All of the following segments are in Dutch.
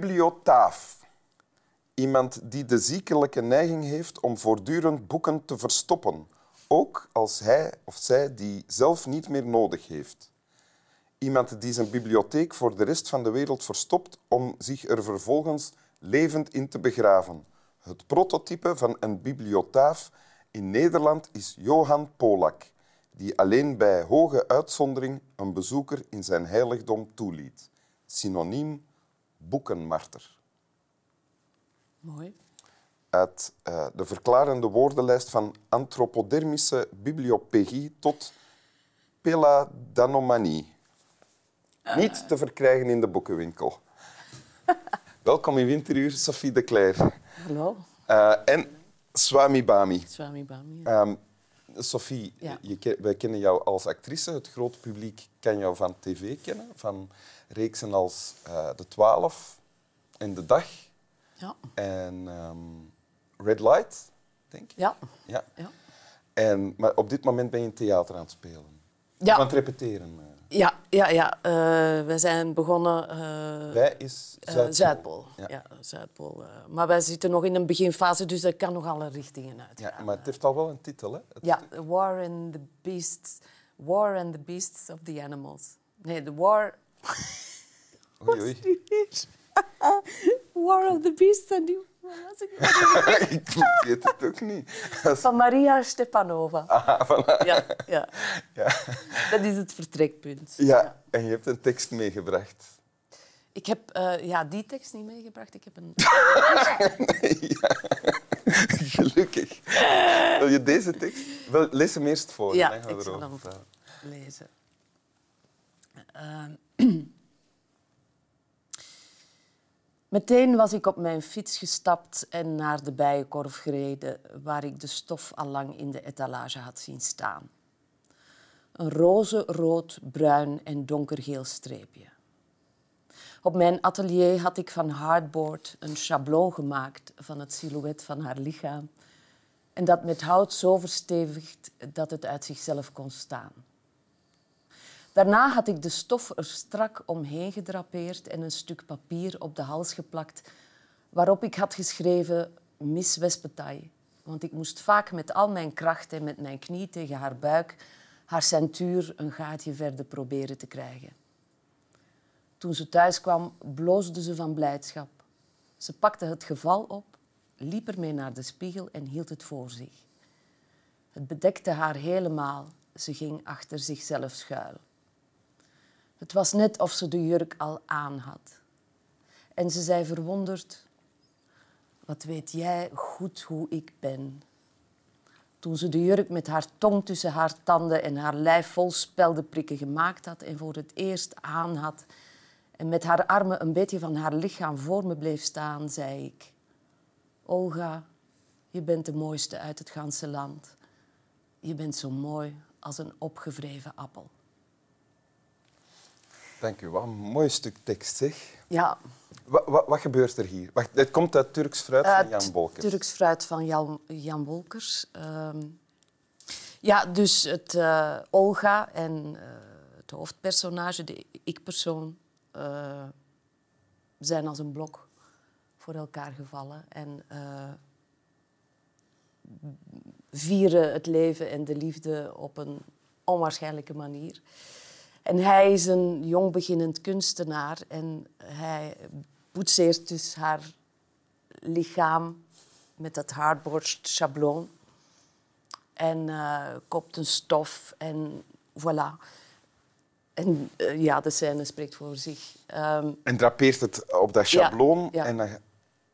Bibliotaaf. Iemand die de ziekelijke neiging heeft om voortdurend boeken te verstoppen, ook als hij of zij die zelf niet meer nodig heeft. Iemand die zijn bibliotheek voor de rest van de wereld verstopt om zich er vervolgens levend in te begraven. Het prototype van een bibliotaaf in Nederland is Johan Polak, die alleen bij hoge uitzondering een bezoeker in zijn heiligdom toeliet. Synoniem boekenmarter. Mooi. Uit uh, de verklarende woordenlijst van antropodermische bibliopegie tot peladanomanie. Niet te verkrijgen in de boekenwinkel. Welkom in Winteruur, Sophie de Cler. Hallo. Uh, en Swami Bami. Swami Bami. Ja. Um, Sophie, Ja. je, wij kennen jou als actrice. Het grote publiek kan jou van tv kennen. Van reeksen als uh, De Twaalf en De Dag Ja. en ehm, Red Light, denk ik. Ja. Ja. Ja. En, maar op dit moment ben je in theater aan het spelen. Ja. Aan het repeteren. Ja, ja. Eh, we zijn begonnen... eh, Wij is eh, Zuidpool. Zuidpool. Ja. Ja. Zuidpool. maar wij zitten nog in een beginfase, dus dat kan nog alle richtingen uit. Ja, maar het heeft al wel een titel, hè? Het Ja, War and the Beasts. War and the Beasts of the Animals. Nee, the War... Oei, oei. War of the Beasts and the... Was ik? ik weet het ook niet. Van Maria Stepanova. Ah, voilà. Ja, ja, Ja. dat is het vertrekpunt. ja, en je hebt een tekst meegebracht. Ik heb eh, ja, die tekst niet meegebracht. Ik heb een... ja. Gelukkig. Wil je deze tekst? Wel, lees hem eerst voor. Ja, dan gaan we ik zal hem lezen. Ehm. Meteen was ik op mijn fiets gestapt en naar de bijenkorf gereden, waar ik de stof al lang in de etalage had zien staan. Een roze, rood, bruin en donkergeel streepje. Op mijn atelier had ik van hardboard een schabloon gemaakt van het silhouet van haar lichaam en dat met hout zo verstevigd dat het uit zichzelf kon staan. Daarna had ik de stof er strak omheen gedrapeerd en een stuk papier op de hals geplakt, waarop ik had geschreven Miss Wespetaille. Want ik moest vaak met al mijn kracht en met mijn knie tegen haar buik haar centuur een gaatje verder proberen te krijgen. Toen ze thuis kwam, bloosde ze van blijdschap. Ze pakte het geval op, liep ermee naar de spiegel en hield het voor zich. Het bedekte haar helemaal. Ze ging achter zichzelf schuil. Het was net of ze de jurk al aan had. En ze zei verwonderd: Wat weet jij goed hoe ik ben? Toen ze de jurk met haar tong tussen haar tanden en haar lijf vol speldenprikken gemaakt had en voor het eerst aan had en met haar armen een beetje van haar lichaam voor me bleef staan, zei ik: Olga, je bent de mooiste uit het ganse land. Je bent zo mooi als een opgevreven appel. Dank u. Wat een mooi stuk tekst, zeg. Ja, Wat, wat, wat gebeurt er hier? Wacht, het komt uit Turks fruit van Jan Bolkers. Turks fruit van Jan, Jan Wolkers. Ehm, ja, dus het eh, Olga en eh, het hoofdpersonage, de ik-persoon, eh, zijn als een blok voor elkaar gevallen en vieren het leven en de liefde op een onwaarschijnlijke manier. En hij is een jong beginnend kunstenaar en hij boetseert dus haar lichaam met dat hardboard schabloon. En eh, koopt een stof en voilà. En eh, ja, de scène spreekt voor zich. Ehm, En drapeert het op dat schabloon ja. en dan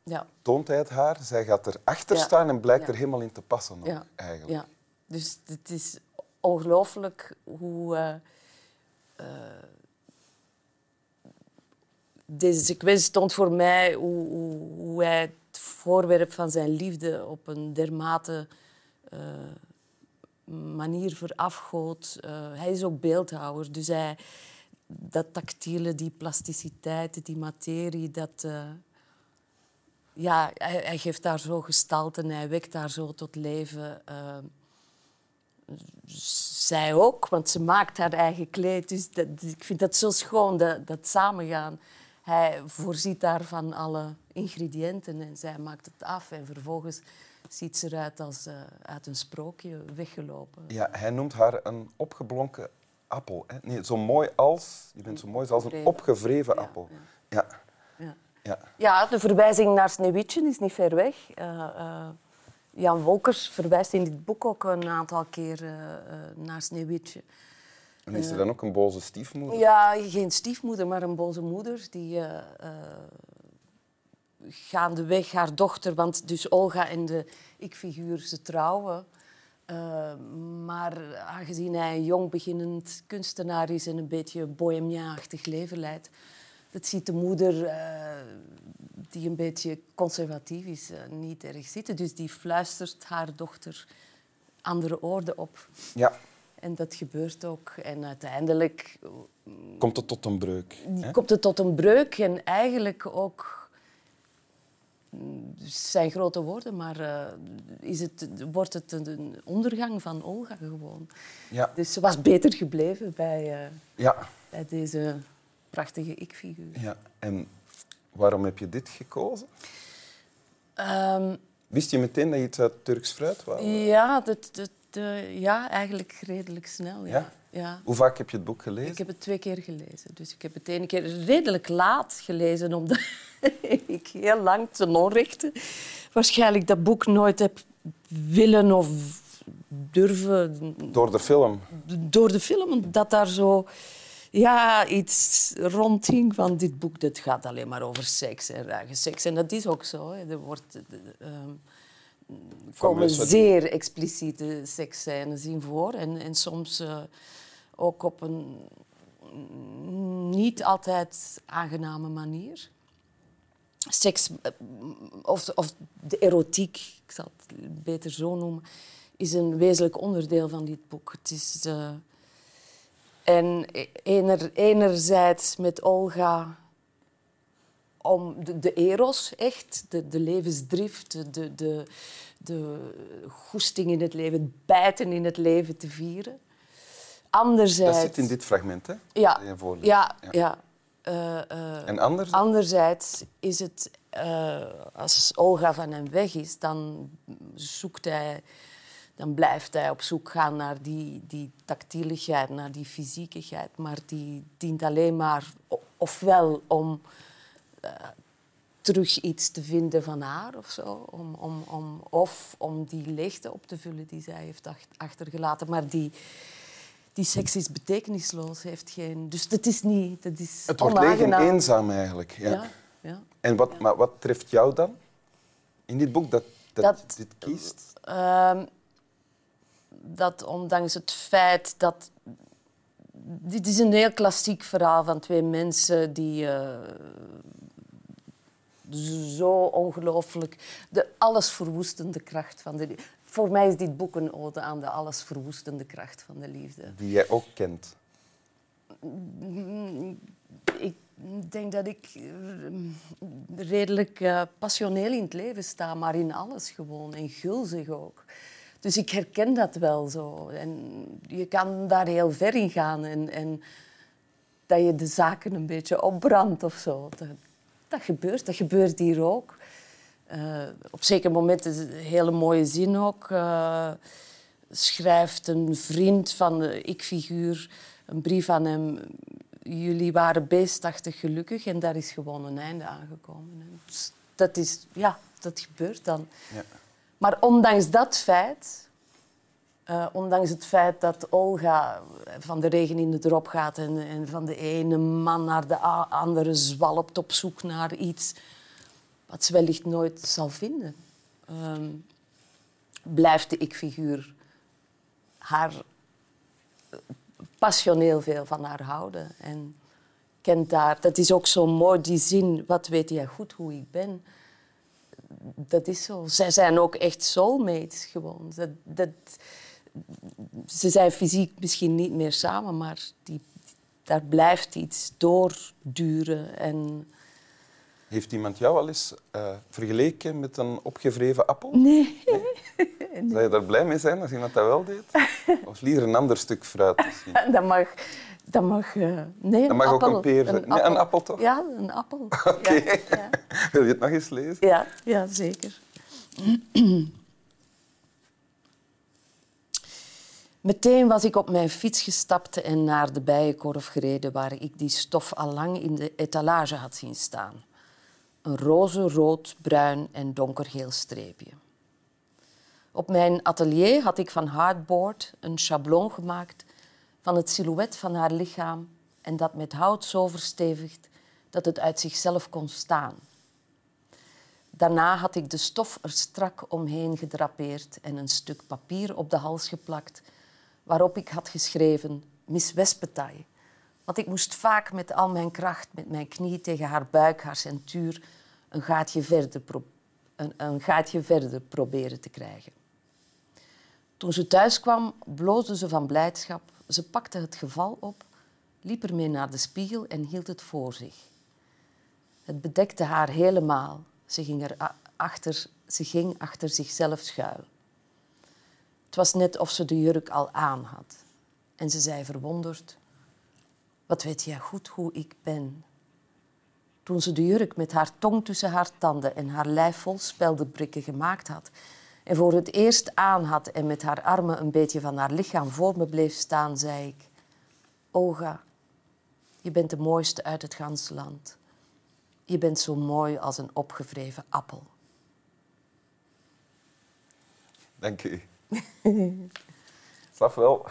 ja, toont hij het haar. Zij gaat erachter staan en blijkt er helemaal in te passen. ook, ja, eigenlijk. ja. Dus het is ongelooflijk hoe... eh, deze sequentie stond voor mij hoe, hoe, hoe hij het voorwerp van zijn liefde op een dermate eh, manier verafgoot. Eh, hij is ook beeldhouwer, dus hij, dat tactiele, die plasticiteit, die materie, dat... eh, ja, hij, geeft daar zo gestalte en hij wekt daar zo tot leven. eh, zij ook, want ze maakt haar eigen kleed. Dus dat, ik vind dat zo schoon, dat, dat samengaan. hij voorziet daar van alle ingrediënten en zij maakt het af. En vervolgens ziet ze eruit als uh, uit een sprookje weggelopen. Ja, hij noemt haar een opgeblonken appel. Hè? Nee, zo mooi als, je bent zo mooi als een opgevreven appel. Ja. Ja. Ja. ja, de verwijzing naar Sneeuwwitje is niet ver weg. Uh, uh, Jan Wolkers verwijst in dit boek ook een aantal keer uh, naar Sneeuwwitje. En is er dan ook een boze stiefmoeder? Ja, geen stiefmoeder, maar een boze moeder die gaandeweg haar dochter, want dus Olga en de ik-figuur, ze trouwen. Uh, maar aangezien hij een jong beginnend kunstenaar is en een beetje bohemia-achtig leven leidt, dat ziet de moeder, uh, die een beetje conservatief is, uh, niet erg zitten. Dus die fluistert haar dochter andere woorden op. Ja. En dat gebeurt ook. En uiteindelijk... Komt het tot een breuk. Komt het tot een breuk en eigenlijk ook zijn grote woorden, maar uh, is het, wordt het een ondergang van Olga gewoon. Ja. Dus ze was beter gebleven bij, uh, ja. bij deze prachtige ik-figuur. Ja. En waarom heb je dit gekozen? Um, Wist je meteen dat je iets uit Turks fruit wou? Ja, dat, dat, uh, ja, eigenlijk redelijk snel. Ja. ja? Ja. Hoe vaak heb je het boek gelezen? Ik heb het twee keer gelezen. Dus ik heb het ene keer redelijk laat gelezen, omdat ik heel lang ten onrechte waarschijnlijk dat boek nooit heb willen of durven... Door de film? Door de film, dat daar zo ja, iets rondhing van dit boek. Dat gaat alleen maar over seks en ruige seks. En dat is ook zo. Er wordt... Uh, komen zeer expliciete seksscènes in voor. En, en soms uh, ook op een niet altijd aangename manier. Seks, eh, of, of de erotiek, ik zal het beter zo noemen, is een wezenlijk onderdeel van dit boek. Het is, uh, en ener, enerzijds met Olga om de, de eros, echt, de, de levensdrift, de, de, de goesting in het leven, het bijten in het leven te vieren. Anderzijds... Dat zit in dit fragment, hè? Ja. Ja, ja. ja. Uh, uh, en anders? Anderzijds is het, uh, als Olga van hem weg is, dan zoekt hij, dan blijft hij op zoek gaan naar die, die tactieligheid, naar die fysiekigheid. Maar die dient alleen maar ofwel om terug iets te vinden van haar of zo, om, om, om, of om die leegte op te vullen die zij heeft achtergelaten. Maar die die seks is betekenisloos, heeft geen... Dus dat is niet... Dat is het wordt leeg en eenzaam eigenlijk. Ja. ja, ja. En wat, maar wat treft jou dan in dit boek dat, dat, dat dit kiest? Uh, dat ondanks het feit dat... Dit is een heel klassiek verhaal van twee mensen die... Uh, zo ongelooflijk de allesverwoestende kracht van de voor mij is dit boek een ode aan de allesverwoestende kracht van de liefde. Die jij ook kent? Ik denk dat ik eh, redelijk uh, passioneel in het leven sta, maar in alles gewoon. En gulzig ook. Dus ik herken dat wel zo. En je kan daar heel ver in gaan. En, en dat je de zaken een beetje opbrandt of zo. Dat, gebeurt. Dat gebeurt hier ook. Uh, op zeker moment is een hele mooie zin ook. Uh, schrijft een vriend van de ik-figuur een brief aan hem. Jullie waren beestachtig gelukkig en daar is gewoon een einde aangekomen. Dus dat is, ja, dat gebeurt dan. Ja. Maar ondanks dat feit, uh, ondanks het feit dat Olga van de regen in de drop gaat en, en van de ene man naar de andere zwalpt op zoek naar iets wat ze wellicht nooit zal vinden. Um, blijft de ik-figuur haar eh, passioneel veel van haar houden. En kent daar, dat is ook zo mooi, die zin, wat weet jij goed hoe ik ben. Dat is zo. Zij zijn ook echt soulmates gewoon. Dat, dat, ze zijn fysiek misschien niet meer samen, maar die, daar blijft iets doorduren. En Heeft iemand jou al eens uh, vergeleken met een opgevreven appel? Nee. nee. Zou je daar blij mee zijn als iemand dat wel deed? Of liever een ander stuk fruit misschien? Dat mag... Dat mag, uh, nee, dat mag appel, ook een peer zijn. Een, nee, appel. een appel toch? Ja, een appel. Oké. Ja, ja. Wil je het nog eens lezen? Ja, ja zeker. Meteen was ik op mijn fiets gestapt en naar de bijenkorf gereden waar ik die stof al lang in de etalage had zien staan. Een roze, rood, bruin en donkergeel streepje. Op mijn atelier had ik van hardboard een schabloon gemaakt van het silhouet van haar lichaam en dat met hout zo verstevigd dat het uit zichzelf kon staan. Daarna had ik de stof er strak omheen gedrapeerd en een stuk papier op de hals geplakt waarop ik had geschreven Miss Wespetaille. Want ik moest vaak met al mijn kracht, met mijn knie tegen haar buik, haar centuur, een gaatje verder, een, een gaatje verder proberen te krijgen. Toen ze thuis kwam, bloosde ze van blijdschap. Ze pakte het geval op, liep ermee naar de spiegel en hield het voor zich. Het bedekte haar helemaal. Ze ging, er achter, ze ging achter zichzelf schuil. Het was net of ze de jurk al aan had. En ze zei verwonderd: Wat weet jij goed hoe ik ben? Toen ze de jurk met haar tong tussen haar tanden en haar lijf vol speldenbrikken gemaakt had en voor het eerst aan had en met haar armen een beetje van haar lichaam voor me bleef staan, zei ik: Oga, je bent de mooiste uit het ganse land. Je bent zo mooi als een opgevreven appel. Dank u. Snap wel.